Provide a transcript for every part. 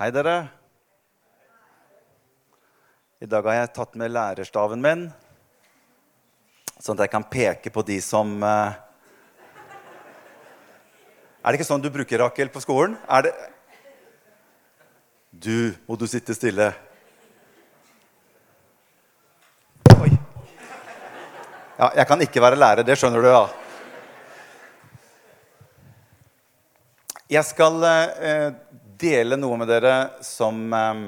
Hei, dere. I dag har jeg tatt med lærerstaven min, sånn at jeg kan peke på de som uh... Er det ikke sånn du bruker, Rakel, på skolen? Er det Du, må du sitte stille. Oi. Ja, jeg kan ikke være lærer, det skjønner du, ja. Jeg skal eh, dele noe med dere som eh,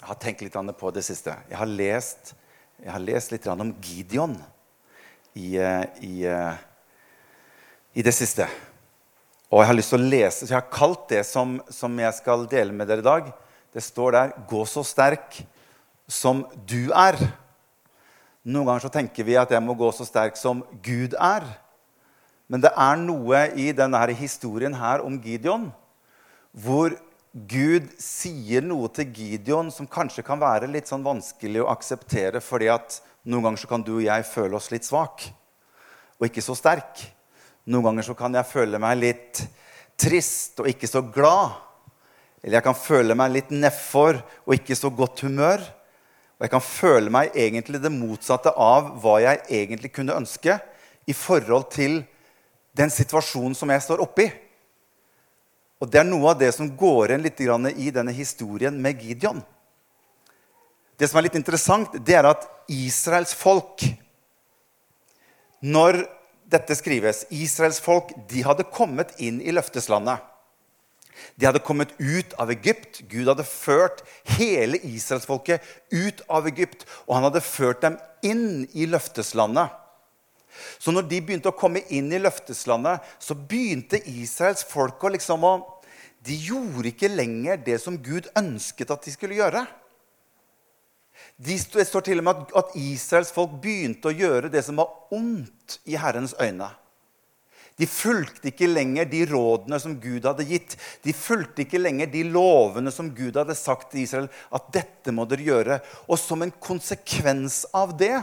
jeg har tenkt litt på det siste. Jeg har lest, jeg har lest litt om Gideon i, eh, i, i, det siste. Og jeg har lyst til å lese, så jeg har kalt det som, som jeg skal dele med dere i dag, det står der 'Gå så sterk som du er'. Noen ganger så tenker vi at jeg må gå så sterk som Gud er. Men det er noe i denne historien her om Gideon hvor Gud sier noe til Gideon som kanskje kan være litt sånn vanskelig å akseptere, fordi at noen ganger så kan du og jeg føle oss litt svak og ikke så sterk. Noen ganger så kan jeg føle meg litt trist og ikke så glad. Eller jeg kan føle meg litt nedfor og ikke så godt humør. Og jeg kan føle meg egentlig det motsatte av hva jeg egentlig kunne ønske i forhold til den situasjonen som jeg står oppi. Og Det er noe av det som går igjen litt i denne historien med Gideon. Det som er litt interessant, det er at Israels folk Når dette skrives Israels folk de hadde kommet inn i løfteslandet. De hadde kommet ut av Egypt. Gud hadde ført hele israelsfolket ut av Egypt. Og han hadde ført dem inn i løfteslandet. Så når de begynte å komme inn i løfteslandet, så begynte Israels å liksom å De gjorde ikke lenger det som Gud ønsket at de skulle gjøre. De, det står til og med at Israels folk begynte å gjøre det som var ondt i Herrens øyne. De fulgte ikke lenger de rådene som Gud hadde gitt. De fulgte ikke lenger de lovene som Gud hadde sagt til Israel at dette må dere gjøre. Og som en konsekvens av det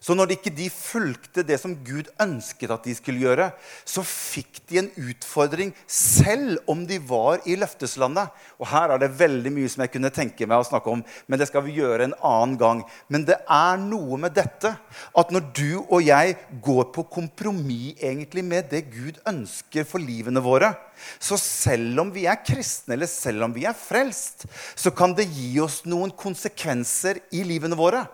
så når ikke de fulgte det som Gud ønsket at de skulle gjøre, så fikk de en utfordring selv om de var i løfteslandet. Og her er det veldig mye som jeg kunne tenke meg å snakke om, men det skal vi gjøre en annen gang. Men det er noe med dette at når du og jeg går på kompromiss egentlig med det Gud ønsker for livene våre, så selv om vi er kristne, eller selv om vi er frelst, så kan det gi oss noen konsekvenser i livene våre.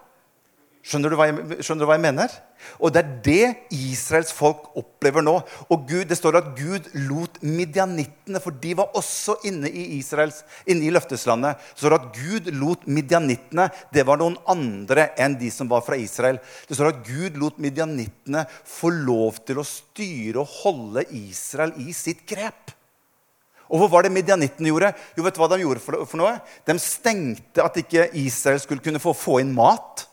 Skjønner du, jeg, skjønner du, hva jeg, mener? Og det er det Israels folk opplever nå. Og Gud, Det står at Gud lot midjanittene, for de var også inne i Israels, inne i løfteslandet. Så står det at Gud lot midjanittene Det var noen andre enn de som var fra Israel. Det står at Gud lot midjanittene få lov til å styre og holde Israel i sitt grep. Og hva var det midjanittene gjorde? Jo, vet du hva De gjorde for, for noe? De stengte at ikke Israel skulle kunne få, få inn mat.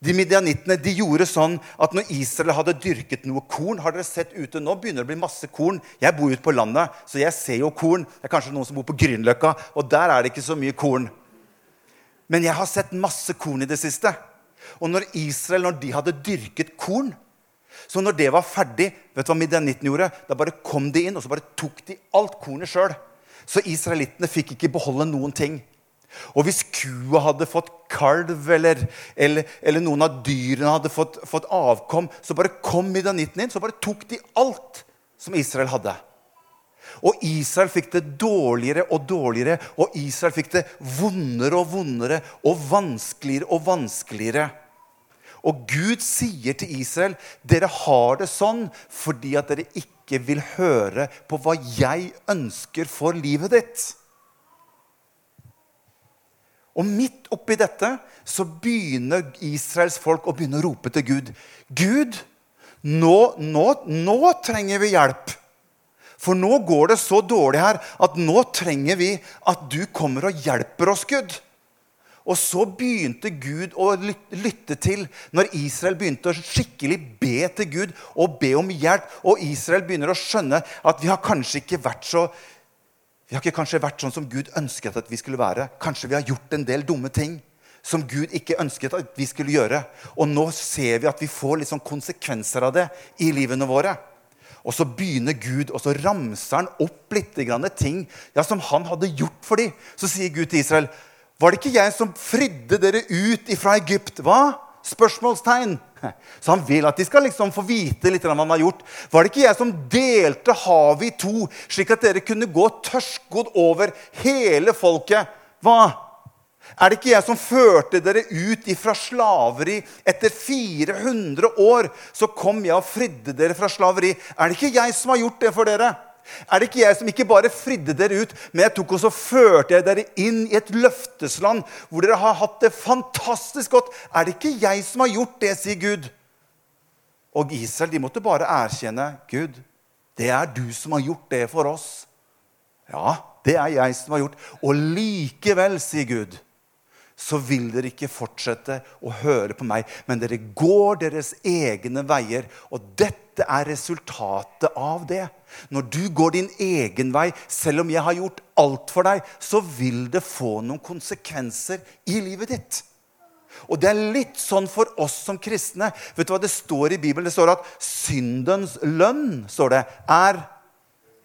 De Midianittene de gjorde sånn at når Israel hadde dyrket noe korn Har dere sett ute nå? begynner det å bli masse korn. Jeg bor ute på landet, så jeg ser jo korn. Det er kanskje noen som bor på Grünerløkka, og der er det ikke så mye korn. Men jeg har sett masse korn i det siste. Og når Israel når de hadde dyrket korn Så når det var ferdig, vet du hva midianittene gjorde? Da bare kom de inn, og så bare tok de alt kornet sjøl. Så israelittene fikk ikke beholde noen ting. Og hvis kua hadde fått kalv, eller, eller, eller noen av dyrene hadde fått, fått, avkom, så bare kom midjanitten inn, så bare tok de alt som Israel hadde. Og Israel fikk det dårligere og dårligere, og Israel fikk det vondere og vondere og vanskeligere og vanskeligere. Og Gud sier til Israel, 'Dere har det sånn fordi at dere ikke vil høre på hva jeg ønsker for livet ditt.' Og midt oppi dette så begynner Israels folk å begynne å rope til Gud. Gud, nå, nå, nå trenger vi hjelp. For nå går det så dårlig her at nå trenger vi at du kommer og hjelper oss, Gud. Og så begynte Gud å lytte til når Israel begynte å skikkelig be til Gud og be om hjelp. Og Israel begynner å skjønne at vi har kanskje ikke vært så vi har ikke kanskje vært sånn som Gud ønsket at vi skulle være. Kanskje vi har gjort en del dumme ting som Gud ikke ønsket at vi skulle gjøre. Og nå ser vi at vi får sånn konsekvenser av det i livene våre. Og så begynner Gud, og så ramser han opp litt ting ja, som han hadde gjort for dem. Så sier Gud til Israel, 'Var det ikke jeg som fridde dere ut fra Egypt?' Hva? Spørsmålstegn. Så han vil at de skal liksom få vite litt hva han har gjort. Var det ikke jeg som delte havet i to, slik at dere kunne gå tørstgodt over hele folket? Hva? Er det ikke jeg som førte dere ut ifra slaveri? Etter 400 år så kom jeg og fridde dere fra slaveri. Er det ikke jeg som har gjort det for dere? Er det ikke jeg som ikke bare fridde dere ut, men jeg tok også førte jeg dere inn i et løftesland hvor dere har hatt det fantastisk godt? Er det ikke jeg som har gjort det, sier Gud. Og Israel de måtte bare erkjenne Gud, det er du som har gjort det for oss. Ja, det er jeg som har gjort. Og likevel, sier Gud, så vil dere ikke fortsette å høre på meg, men dere går deres egne veier. Og dette er resultatet av det. Når du går din egen vei, selv om jeg har gjort alt for deg, så vil det få noen konsekvenser i livet ditt. Og det er litt sånn for oss som kristne. Vet du hva det står i Bibelen? Det står at syndens lønn står det, er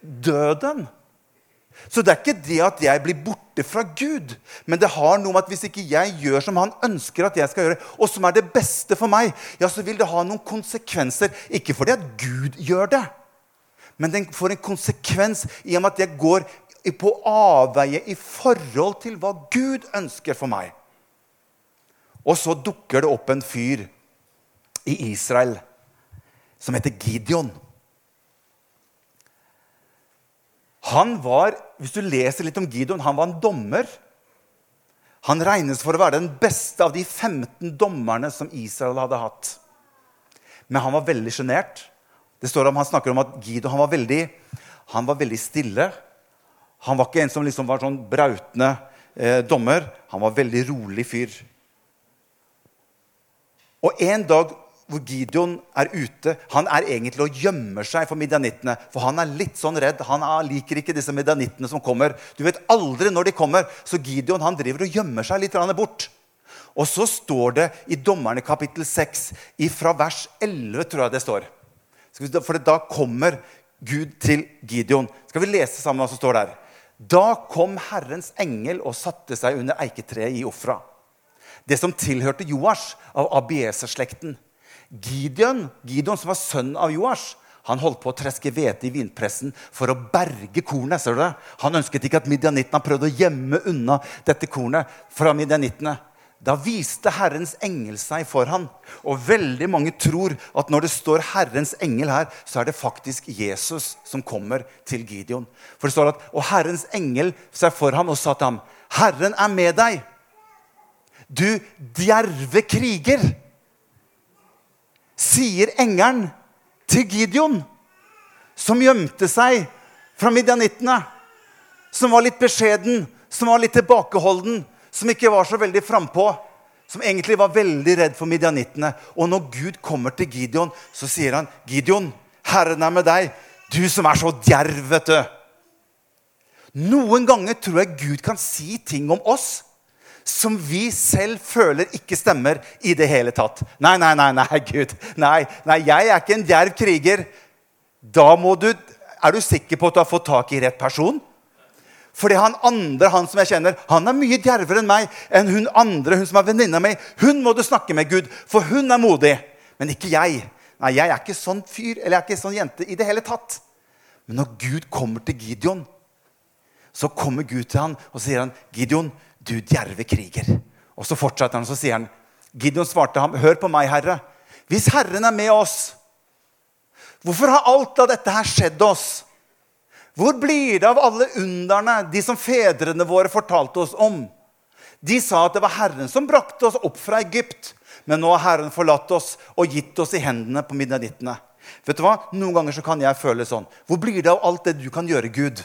døden. Så det er ikke det at jeg blir borte fra Gud. Men det har noe med at hvis ikke jeg gjør som han ønsker at jeg skal gjøre, og som er det beste for meg, ja, så vil det ha noen konsekvenser. Ikke fordi at Gud gjør det, men den får en konsekvens i og med at jeg går på avveie i forhold til hva Gud ønsker for meg. Og så dukker det opp en fyr i Israel som heter Gideon. Han var, Hvis du leser litt om Gideon, han var en dommer. Han regnes for å være den beste av de 15 dommerne som Israel hadde hatt. Men han var veldig sjenert. Han snakker om at Gideon var, veldig, han var veldig stille. Han var ikke en som liksom var sånn brautende eh, dommer. Han var veldig rolig fyr. Og en dag hvor Gideon er ute. Han er egentlig og gjemmer seg for midjanittene. For han er litt sånn redd. Han liker ikke disse midjanittene som kommer. Du vet aldri når de kommer. Så Gideon han driver og gjemmer seg litt bort. Og så står det i Dommerne kapittel 6, fra vers 11, tror jeg det står. For da kommer Gud til Gideon. Skal vi lese sammen hva som står der? Da kom Herrens engel og satte seg under eiketreet i Ofra. Det som tilhørte Joas av Abieser-slekten. Gideon, Gideon, som var sønn av Joash, han holdt på å treske hvete i vinpressen for å berge kornet. ser du det? Han ønsket ikke at midjanittene prøvde å gjemme unna dette kornet fra midjanittene. Da viste Herrens engel seg for han. Og veldig mange tror at når det står 'Herrens engel' her, så er det faktisk Jesus som kommer til Gideon. For det står at, Og Herrens engel seg for ham og sa til ham, 'Herren er med deg.' Du djerve kriger sier engelen til Gideon, som gjemte seg fra midjanittene, som var litt beskjeden, som var litt tilbakeholden, som ikke var så veldig frampå, som egentlig var veldig redd for midjanittene. Og når Gud kommer til Gideon, så sier han, 'Gideon, Herren er med deg, du som er så djerv, vet du.' Noen ganger tror jeg Gud kan si ting om oss som vi selv føler ikke stemmer i det hele tatt. Nei, nei, nei, nei, Gud. Nei, nei jeg er ikke en djerv kriger. Da må du Er du sikker på at du har fått tak i rett person? Fordi han andre han som jeg kjenner, han er mye djervere enn meg. enn Hun andre, hun som er venninna mi. Hun må du snakke med, Gud, for hun er modig. Men ikke jeg. Nei, jeg er ikke sånn fyr eller jeg er ikke sånn jente i det hele tatt. Men når Gud kommer til Gideon, så kommer Gud til han og sier han, Gideon, du djerve kriger. Og så fortsetter han, så sier han, Gideon svarte ham, hør på meg, Herre. Hvis Herren er med oss, hvorfor har alt av dette her skjedd oss? Hvor blir det av alle underne, de som fedrene våre fortalte oss om? De sa at det var Herren som brakte oss opp fra Egypt. Men nå har Herren forlatt oss og gitt oss i hendene på midnattittene. Vet du hva? Noen ganger så kan jeg føle sånn. Hvor blir det av alt det du kan gjøre, Gud?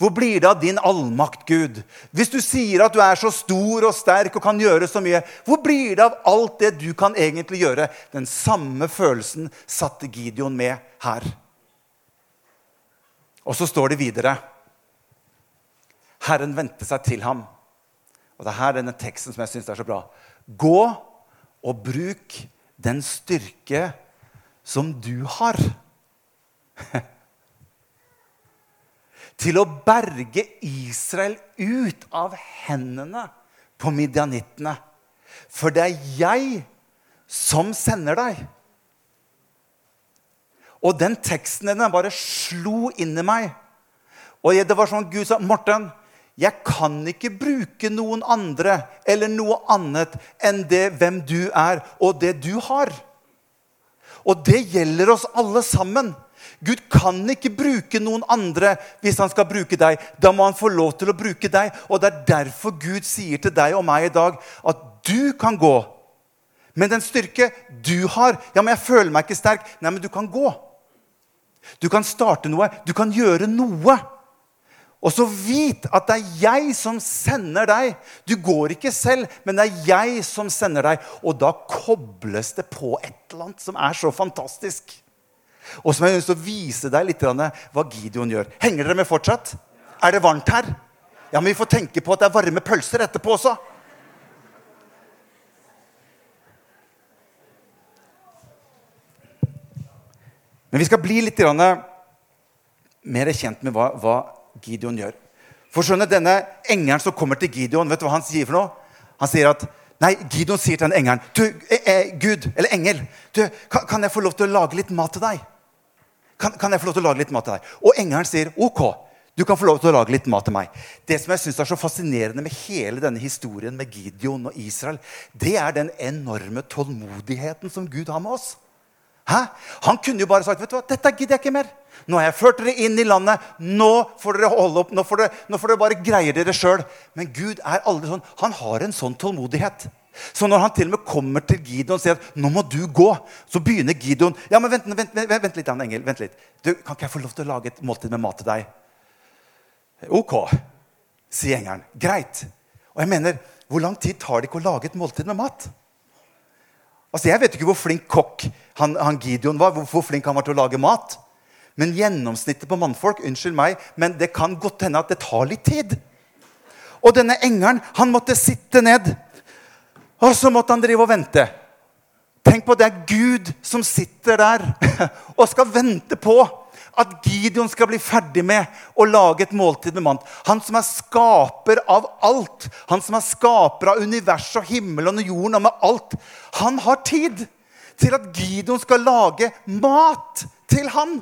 Hvor blir det av din allmakt, Gud? Hvis du sier at du er så stor og sterk og kan gjøre så mye, hvor blir det av alt det du kan egentlig gjøre? Den samme følelsen satte Gideon med her. Og så står det videre Herren vendte seg til ham. Og det er her denne teksten som jeg syns er så bra. Gå og bruk den styrke som du har. til å berge Israel ut av hendene på midjanittene. For det er jeg som sender deg. Og den teksten den bare slo inn i meg. Og det var sånn Gud sa, 'Morten, jeg kan ikke bruke noen andre eller noe annet enn det hvem du er, og det du har.' Og det gjelder oss alle sammen. Gud kan ikke bruke noen andre hvis han skal bruke deg. Da må han få lov til å bruke deg. Og det er derfor Gud sier til deg og meg i dag at du kan gå. Men den styrke du har Ja, men jeg føler meg ikke sterk. Nei, men du kan gå. Du kan starte noe. Du kan gjøre noe. Og så vit at det er jeg som sender deg. Du går ikke selv, men det er jeg som sender deg. Og da kobles det på et eller annet som er så fantastisk. Og som jeg har å vise deg litt hva Gideon gjør. Henger dere med fortsatt? Er det varmt her? Ja, men vi får tenke på at det er varme pølser etterpå også. Men vi skal bli litt mer kjent med hva, Gideon gjør. For skjønne, Denne engelen som kommer til Gideon, vet du hva han sier for noe? Han sier at, nei, Gideon sier til den engelen du, eh, eh, Gud, eller engel, du, kan, jeg få lov til å lage litt mat til deg? Kan, kan, jeg få lov til å lage litt mat til deg? Og engelen sier ok. Du kan få lov til å lage litt mat til meg. Det som jeg synes er så fascinerende med hele denne historien med Gideon og Israel, det er den enorme tålmodigheten som Gud har med oss. Hæ? Han kunne jo bare sagt vet du hva, dette gidder jeg ikke mer. Nå har jeg ført dere inn i landet. Nå får dere holde opp, nå får dere, nå får dere bare greie dere sjøl. Men Gud er aldri sånn. Han har en sånn tålmodighet. Så når han til og med kommer til Gideon og sier at nå må du gå, så begynner Gideon ja, men vent, vent, vent, vent litt, Anne Engel, vent litt. Du, kan ikke jeg få lov til å lage et måltid med mat til deg? Ok, sier engelen. Greit. Og jeg mener, hvor lang tid tar det ikke å lage et måltid med mat? Altså, Jeg vet ikke hvor flink kokk han, han Gideon var, hvor, hvor flink han var til å lage mat. Men gjennomsnittet på mannfolk unnskyld meg, men det kan godt hende at det tar litt tid. Og denne engelen han måtte sitte ned og så måtte han drive og vente. Tenk på det er Gud som sitter der og skal vente på at Gideon skal bli ferdig med å lage et måltid med mann. Han som er skaper av alt. Han som er skaper av univers og himmelen og jorden og med alt. Han har tid til at Gideon skal lage mat til han.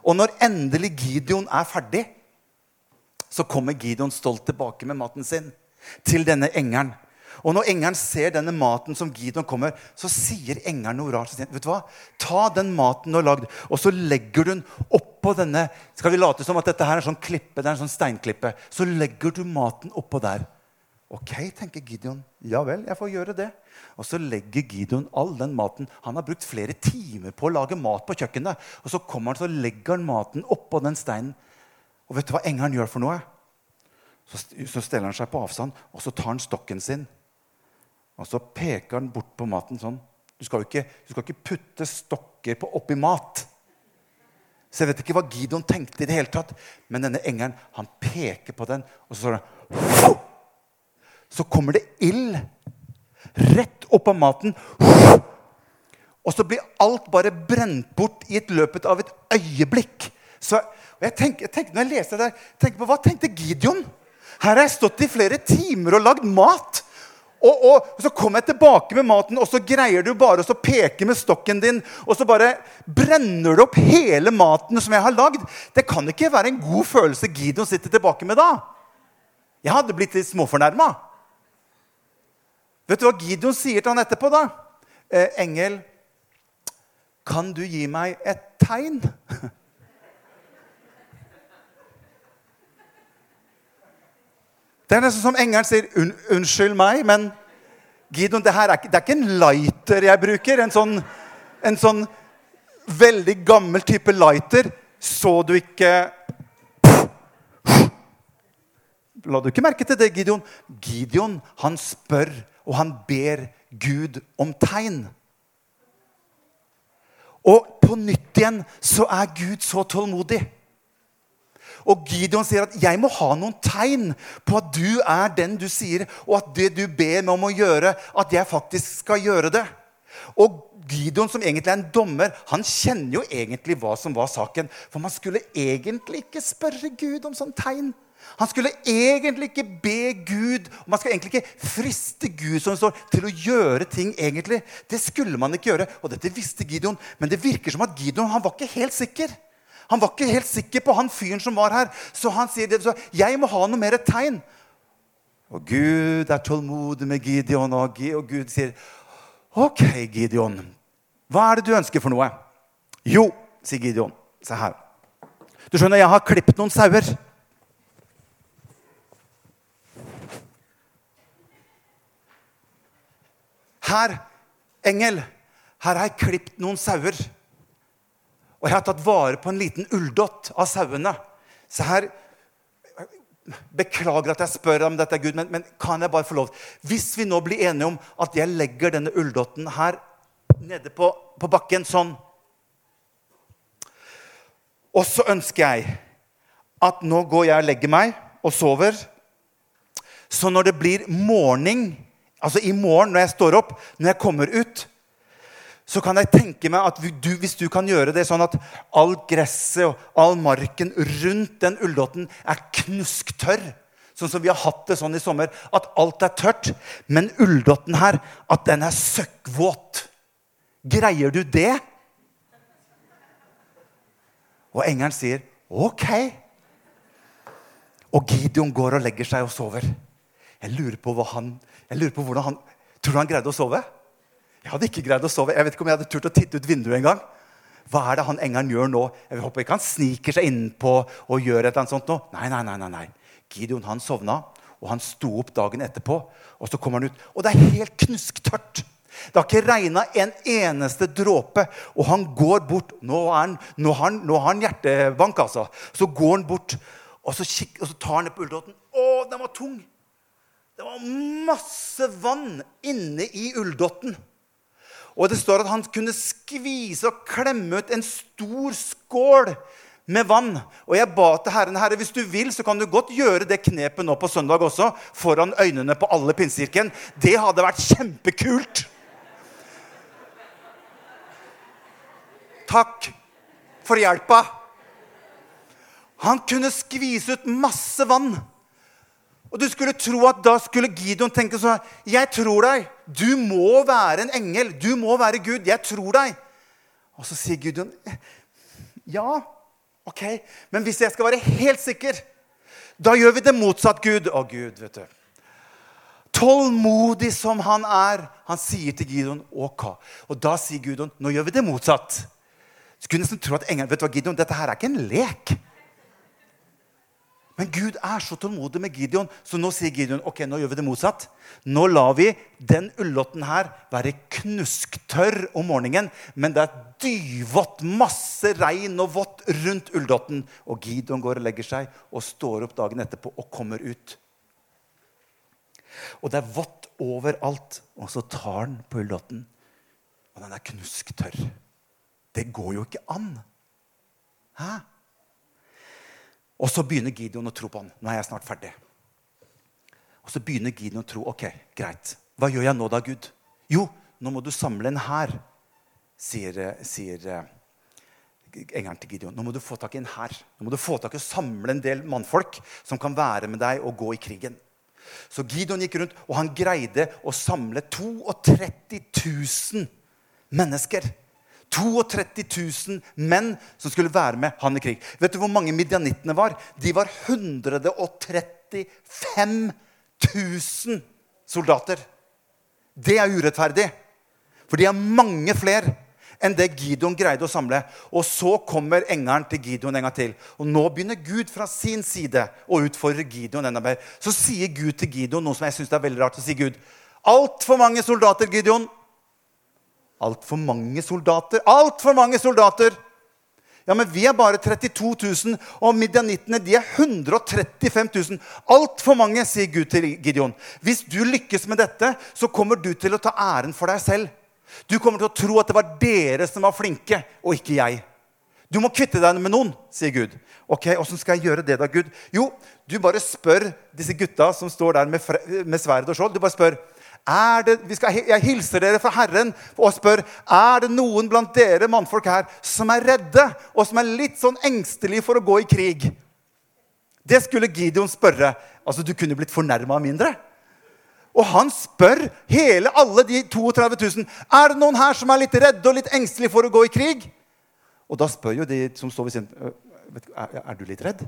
Og når endelig Gideon er ferdig, så kommer Gideon stolt tilbake med maten sin til denne engelen. Og når engelen ser denne maten som Gideon kommer, så sier engelen noe rart. Vet du hva? Ta den maten du har lagd, og så legger du den oppå denne Skal vi late som at dette her er en sånn klippe, det er en sånn steinklippe. Så legger du maten oppå der. Ok, tenker Gideon. Ja vel, jeg får gjøre det. Og så legger Gideon all den maten Han har brukt flere timer på å lage mat på kjøkkenet. Og så kommer han så legger han maten oppå den steinen. Og vet du hva engelen gjør for noe? Så, så steller han seg på avstand, og så tar han stokken sin og så peker han bort på maten sånn. Du skal jo ikke, skal ikke putte stokker på oppi mat. Så jeg vet ikke hva Gideon tenkte i det hele tatt. Men denne engelen han peker på den, og så står det Så kommer det ild rett opp av maten. Og så blir alt bare brent bort i et løpet av et øyeblikk. Så jeg tenker, jeg tenker, når jeg leser det tenker på hva tenkte Gideon? Her har jeg stått i flere timer og lagd mat. Og, og, Så kommer jeg tilbake med maten, og så greier du bare å peke med stokken din. Og så bare brenner du opp hele maten som jeg har lagd. Det kan ikke være en god følelse Gideon sitter tilbake med da. Jeg hadde blitt litt småfornærma. Vet du hva Gideon sier til han etterpå? da? Eh, engel, kan du gi meg et tegn? Det er nesten som engelen sier, Un 'Unnskyld meg, men Gideon, det, er det er ikke en lighter jeg bruker.' En sånn, en sånn veldig gammel type lighter. Så du ikke La du ikke merke til det, Gideon? Gideon han spør, og han ber Gud om tegn. Og på nytt igjen så er Gud så tålmodig. Og Gideon sier at 'jeg må ha noen tegn på at du er den du sier', og at det du ber meg om å gjøre, at jeg faktisk skal gjøre det. Og Gideon, som egentlig er en dommer, han kjenner jo egentlig hva som var saken. For man skulle egentlig ikke spørre Gud om sånn tegn. Han skulle egentlig ikke be Gud, og man skulle egentlig ikke friste Gud som står, til å gjøre ting. egentlig. Det skulle man ikke gjøre, og dette visste Gideon. Men det virker som at Gideon han var ikke helt sikker. Han var ikke helt sikker på han fyren som var her. Så han sier det, så, jeg må ha noe mer tegn. Og Gud er tålmodig med Gideon, og Gud sier, 'OK, Gideon, hva er det du ønsker for noe?' 'Jo', sier Gideon. Se her. Du skjønner, jeg har klippet noen sauer. Her, engel, her har jeg klippet noen sauer. Og jeg har tatt vare på en liten ulldott av sauene. Så her Beklager at jeg spør om dette, Gud, men, men, kan jeg bare få lov Hvis vi nå blir enige om at jeg legger denne ulldotten her nede på, på bakken sånn Og så ønsker jeg at nå går jeg og legger meg og sover. Så når det blir morgen, altså i morgen når jeg står opp, når jeg kommer ut, så kan jeg tenke meg at du, hvis du kan gjøre det sånn at all gresset og all marken rundt den ulldotten er knusktørr, sånn som vi har hatt det sånn i sommer, at alt er tørt, men ulldotten her, at den er søkkvåt. Greier du det? Og engelen sier, 'OK'. Og Gideon går og legger seg og sover. Jeg lurer på, han, jeg lurer på hvordan han Tror du han greide å sove? Jeg hadde ikke greid å sove. Jeg vet ikke om jeg hadde turt å titte ut vinduet engang. Hva er det han engelen gjør nå? Jeg håper ikke han sniker seg innpå og gjør et eller annet sånt nå. Nei, nei, nei, nei, nei. Gideon han sovna, og han sto opp dagen etterpå. Og så kommer han ut, og det er helt knusktørt. Det har ikke regna en eneste dråpe. Og han går bort. Nå, han, nå, har, han, nå har han hjertebank, altså. Så går han bort, og så, kik, og så tar han ned på ulldotten. Å, den var tung! Det var masse vann inne i ulldotten. Og det står at han kunne skvise og klemme ut en stor skål med vann. Og jeg ba til Herren Herre, hvis du vil, så kan du godt gjøre det knepet nå på søndag også. Foran øynene på alle pinsekirken. Det hadde vært kjempekult. Takk for hjelpa. Han kunne skvise ut masse vann. Og du skulle tro at da skulle Gideon tenke sånn Jeg tror deg. Du må være en engel. Du må være Gud. Jeg tror deg. Og så sier Gud, Ja, ok. Men hvis jeg skal være helt sikker, da gjør vi det motsatt, Gud. Å, Gud, vet du. Tålmodig som han er. Han sier til Gideon OK. Og da sier Gideon nå gjør vi det motsatt. Skulle nesten tro at engelen, vet du hva, Gideon, Dette her er ikke en lek. Men Gud er så tålmodig med Gideon, så nå sier Gideon ok, nå gjør vi det motsatt. Nå lar vi den ullåtten her være knusktørr om morgenen, men det er dyvått, masse regn og vått rundt ulldotten. Og Gideon går og legger seg og står opp dagen etterpå og kommer ut. Og det er vått overalt. Og så tar han på ulldotten, og den er knusktørr. Det går jo ikke an. Hæ? Og så begynner Gideon å tro på han. Nå er jeg snart ferdig. Og så begynner Gideon å tro. Ok, greit. Hva gjør jeg nå da, Gud? Jo, nå må du samle en hær, sier, sier uh, engelen til Gideon. Nå må du få tak i en hær. Nå må du få tak i å samle en del mannfolk som kan være med deg og gå i krigen. Så Gideon gikk rundt, og han greide å samle 32 000 mennesker 32 000 menn som skulle være med han i krig. Vet du hvor mange midjanittene var? De var 135 000 soldater. Det er urettferdig. For de er mange flere enn det Gideon greide å samle. Og så kommer engelen til Gideon en gang til. Og nå begynner Gud fra sin side å utfordre Gideon enda mer. Så sier Gud til Gideon noe som jeg syns er veldig rart. Så sier Gud altfor mange soldater, Gideon. Altfor mange soldater. Altfor mange soldater! Ja, men vi er bare 32 000, og midjanittene de er 135 000. Altfor mange, sier Gud til Gideon. Hvis du lykkes med dette, så kommer du til å ta æren for deg selv. Du kommer til å tro at det var dere som var flinke, og ikke jeg. Du må kvitte deg med noen, sier Gud. Ok, Åssen skal jeg gjøre det, da, Gud? Jo, du bare spør disse gutta som står der med, med sverd og skjold. Du bare spør det, skal, Jeg hilser dere fra Herren og spør er det noen blant dere mannfolk her som er redde og som er litt sånn engstelige for å gå i krig. Det skulle Gideon spørre. Altså, Du kunne blitt fornærma mindre. Og han spør hele alle de 32 000 er det noen her som er litt redde og litt engstelige for å gå i krig. Og da spør jo de som står ved siden er, er du litt redd.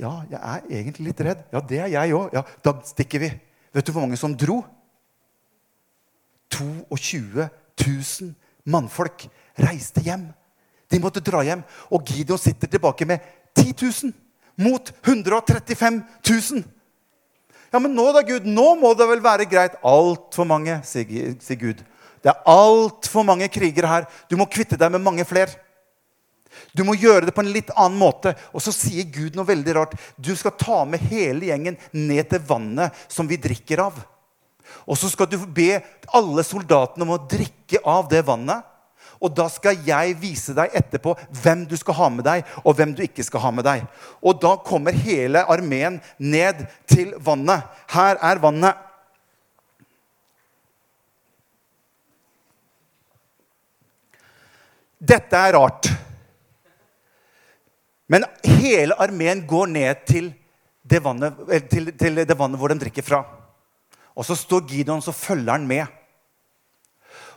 Ja, jeg er egentlig litt redd. Ja, det er jeg òg. Ja, da stikker vi. Vet du hvor mange som dro? 22 000 mannfolk reiste hjem. De måtte dra hjem. Og Gideon sitter tilbake med 10 000 mot 135 000. Ja, men nå da, Gud, nå må det vel være greit. Altfor mange, sier Gud. Det er altfor mange krigere her. Du må kvitte deg med mange flere. Du må gjøre det på en litt annen måte. Og så sier Gud noe veldig rart. Du skal ta med hele gjengen ned til vannet som vi drikker av. Og så skal du be alle soldatene om å drikke av det vannet. Og da skal jeg vise deg etterpå hvem du skal ha med deg, og hvem du ikke skal ha med deg. Og da kommer hele armeen ned til vannet. Her er vannet. Dette er rart. Men hele armeen går ned til det, vannet, til, til det vannet hvor de drikker fra. Og så står Gideon så følger han med.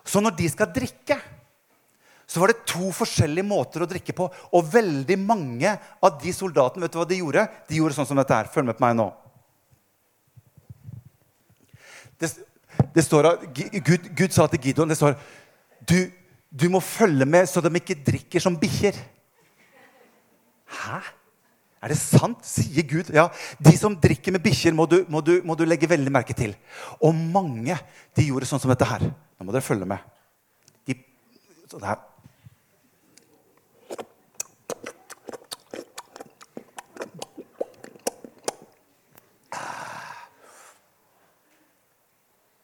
Så når de skal drikke, så var det to forskjellige måter å drikke på. Og veldig mange av de soldatene vet du hva de gjorde? De gjorde sånn som dette her. Følg med på meg nå. Det, det står Gud, Gud, sa til Gideon det står, du, du må følge med så de ikke drikker som bikkjer. Hæ? Er det sant? sier Gud. Ja, De som drikker med bikkjer, må, må, må, du legge veldig merke til. Og mange de gjorde sånn som dette her. Nå må dere følge med. De, sånn her.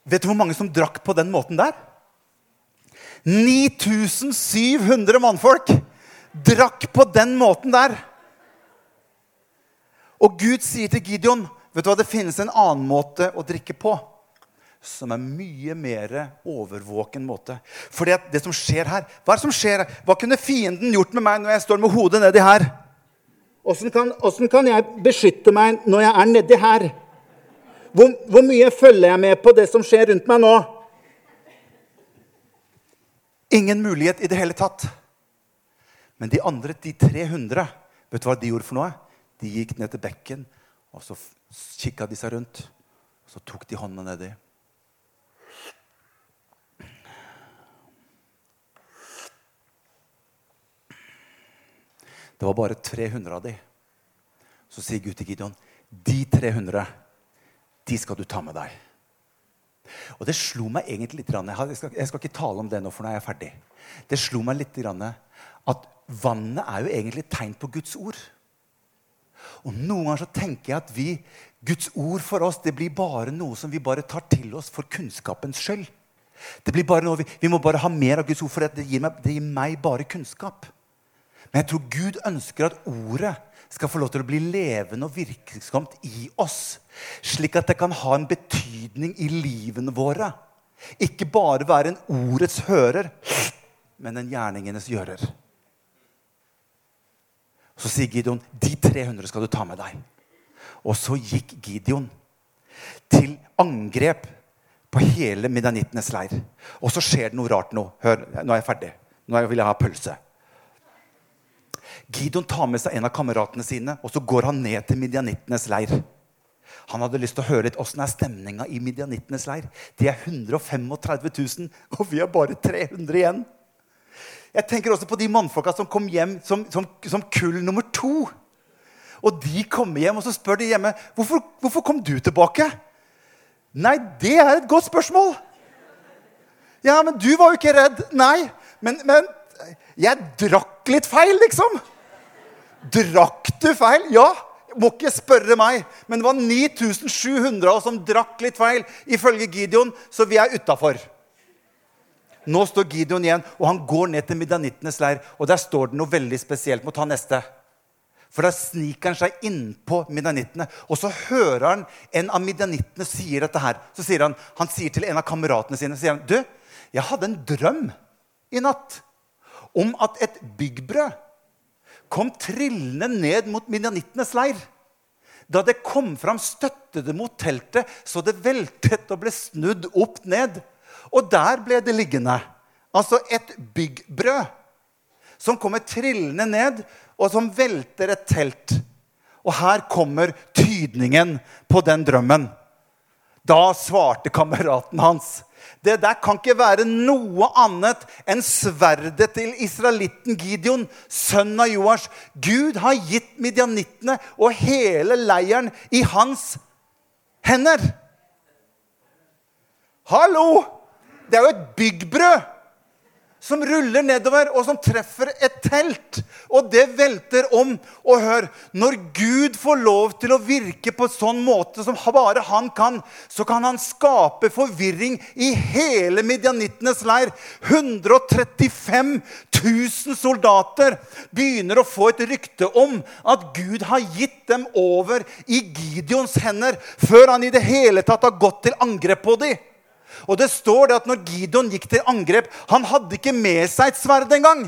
Vet du hvor mange som drakk på den måten der? 9700 mannfolk drakk på den måten der. Og Gud sier til Gideon vet du hva, det finnes en annen måte å drikke på. Som er mye mer overvåken måte. For det som skjer her Hva er det som skjer her? Hva kunne fienden gjort med meg når jeg står med hodet nedi her? Åssen kan, kan, jeg beskytte meg når jeg er nedi her? Hvor, hvor mye følger jeg med på det som skjer rundt meg nå? Ingen mulighet i det hele tatt. Men de andre, de 300, vet du hva de gjorde for noe? De gikk ned til bekken, og så kikka de seg rundt. Og så tok de hånda nedi. Det var bare 300 av de. Så sier Gud til Gideon, de 300, de skal du ta med deg. Og det slo meg egentlig litt Jeg skal, jeg skal ikke tale om det nå, for nå er jeg ferdig. Det slo meg litt at vannet er jo egentlig et tegn på Guds ord. Og Noen ganger så tenker jeg at vi, Guds ord for oss det blir bare noe som vi bare tar til oss for kunnskapens skyld. Det blir bare noe, vi, vi må bare ha mer av Guds ord, for det gir, meg, det gir meg bare kunnskap. Men jeg tror Gud ønsker at ordet skal få lov til å bli levende og virksomt i oss. Slik at det kan ha en betydning i livene våre. Ikke bare være en ordets hører, men en gjerningenes gjører. Så sier Gideon de 300 skal du ta med deg. Og så gikk Gideon til angrep på hele midanittenes leir. Og så skjer det noe rart nå. Hør, nå er jeg ferdig. Nå vil jeg ha pølse. Gideon tar med seg en av kameratene sine og så går han ned til midianittenes leir. Han hadde lyst til å høre litt åssen er stemninga i midianittenes leir. De er 135 000, og vi er bare 300 igjen. Jeg tenker også på de mannfolka som kom hjem som, som, som, kull nummer to. Og de kommer hjem, og så spør de hjemme hvorfor, hvorfor kom du tilbake. Nei, det er et godt spørsmål. Ja, men du var jo ikke redd. Nei, men, men jeg drakk litt feil, liksom. Drakk du feil? Ja. Må ikke spørre meg. Men det var 9700 av oss som drakk litt feil, ifølge Gideon, så vi er utafor. Nå står Gideon igjen, og han går ned til midjanittenes leir. Og der står det noe veldig spesielt. Må ta neste. For da sniker han seg innpå midjanittene. Og så hører han en av midjanittene sier dette her. Så sier han, han sier til en av kameratene sine sier han, du, jeg hadde en drøm i natt om at et byggbrød kom trillende ned mot midjanittenes leir. Da det kom fram, støtte det mot teltet, så det veltet og ble snudd opp ned. Og der ble det liggende. Altså et byggbrød som kommer trillende ned, og som velter et telt. Og her kommer tydningen på den drømmen. Da svarte kameraten hans. Det der kan ikke være noe annet enn sverdet til israelitten Gideon, sønnen av Joash. Gud har gitt midjanittene og hele leiren i hans hender. Hallo! Det er jo et byggbrød! som ruller nedover, og som treffer et telt. Og det velter om. Og hør, når Gud får lov til å virke på en sånn måte som bare han kan, så kan han skape forvirring i hele midjanittenes leir. 135 000 soldater begynner å få et rykte om at Gud har gitt dem over i Gideons hender før han i det hele tatt har gått til angrep på dem. Og det står det at når Gideon gikk til angrep, han hadde ikke med seg et sverd engang.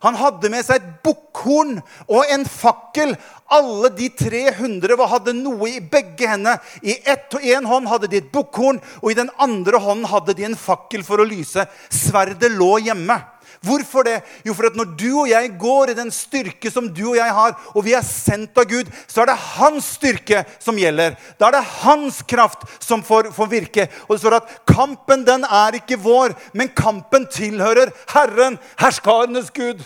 Han hadde med seg et bukkhorn og en fakkel. Alle de 300 hadde noe i begge hendene. I ett og én hånd hadde de et bukkhorn, og i den andre hånden hadde de en fakkel for å lyse. Sverdet lå hjemme. Hvorfor det? Jo, for at når du og jeg går i den styrke som du og jeg har, og vi er sendt av Gud, så er det hans styrke som gjelder. Da er det hans kraft som får, får virke. Og det står at kampen den er ikke vår, men kampen tilhører Herren, herskarenes Gud.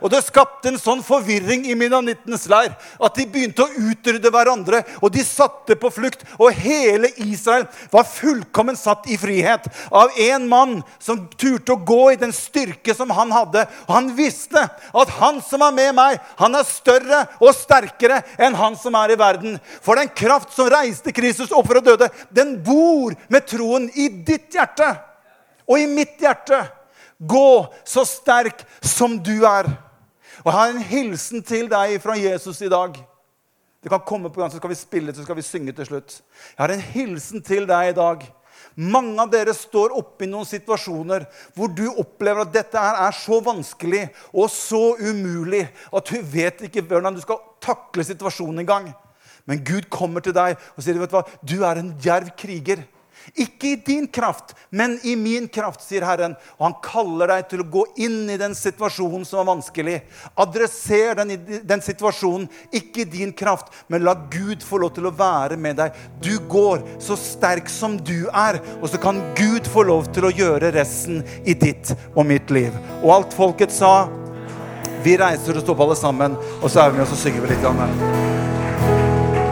Og det skapte en sånn forvirring i minanittenes leir at de begynte å utrydde hverandre. Og de satte på flukt. Og hele Israel var fullkommen satt i frihet av en mann som turte å gå i den styrke som han hadde. Og han visste at han som er med meg, han er større og sterkere enn han som er i verden. For den kraft som reiste Kristus opp fra døde, den bor med troen i ditt hjerte og i mitt hjerte. Gå så sterk som du er. Og jeg har en hilsen til deg fra Jesus i dag. Det kan komme på gang, så skal vi spille, så skal vi synge til slutt. Jeg har en hilsen til deg i dag. Mange av dere står oppe i noen situasjoner hvor du opplever at dette her er så vanskelig og så umulig at du vet ikke hvordan du skal takle situasjonen engang. Men Gud kommer til deg og sier vet du hva, du er en djerv kriger. Ikke i din kraft, men i min kraft, sier Herren. Og han kaller deg til å gå inn i den situasjonen som er vanskelig. Adresser den, den situasjonen, ikke i din kraft, men la Gud få lov til å være med deg. Du går så sterk som du er, og så kan Gud få lov til å gjøre resten i ditt og mitt liv. Og alt folket sa Vi reiser oss opp alle sammen, og så er vi med oss og synger vi litt. Her.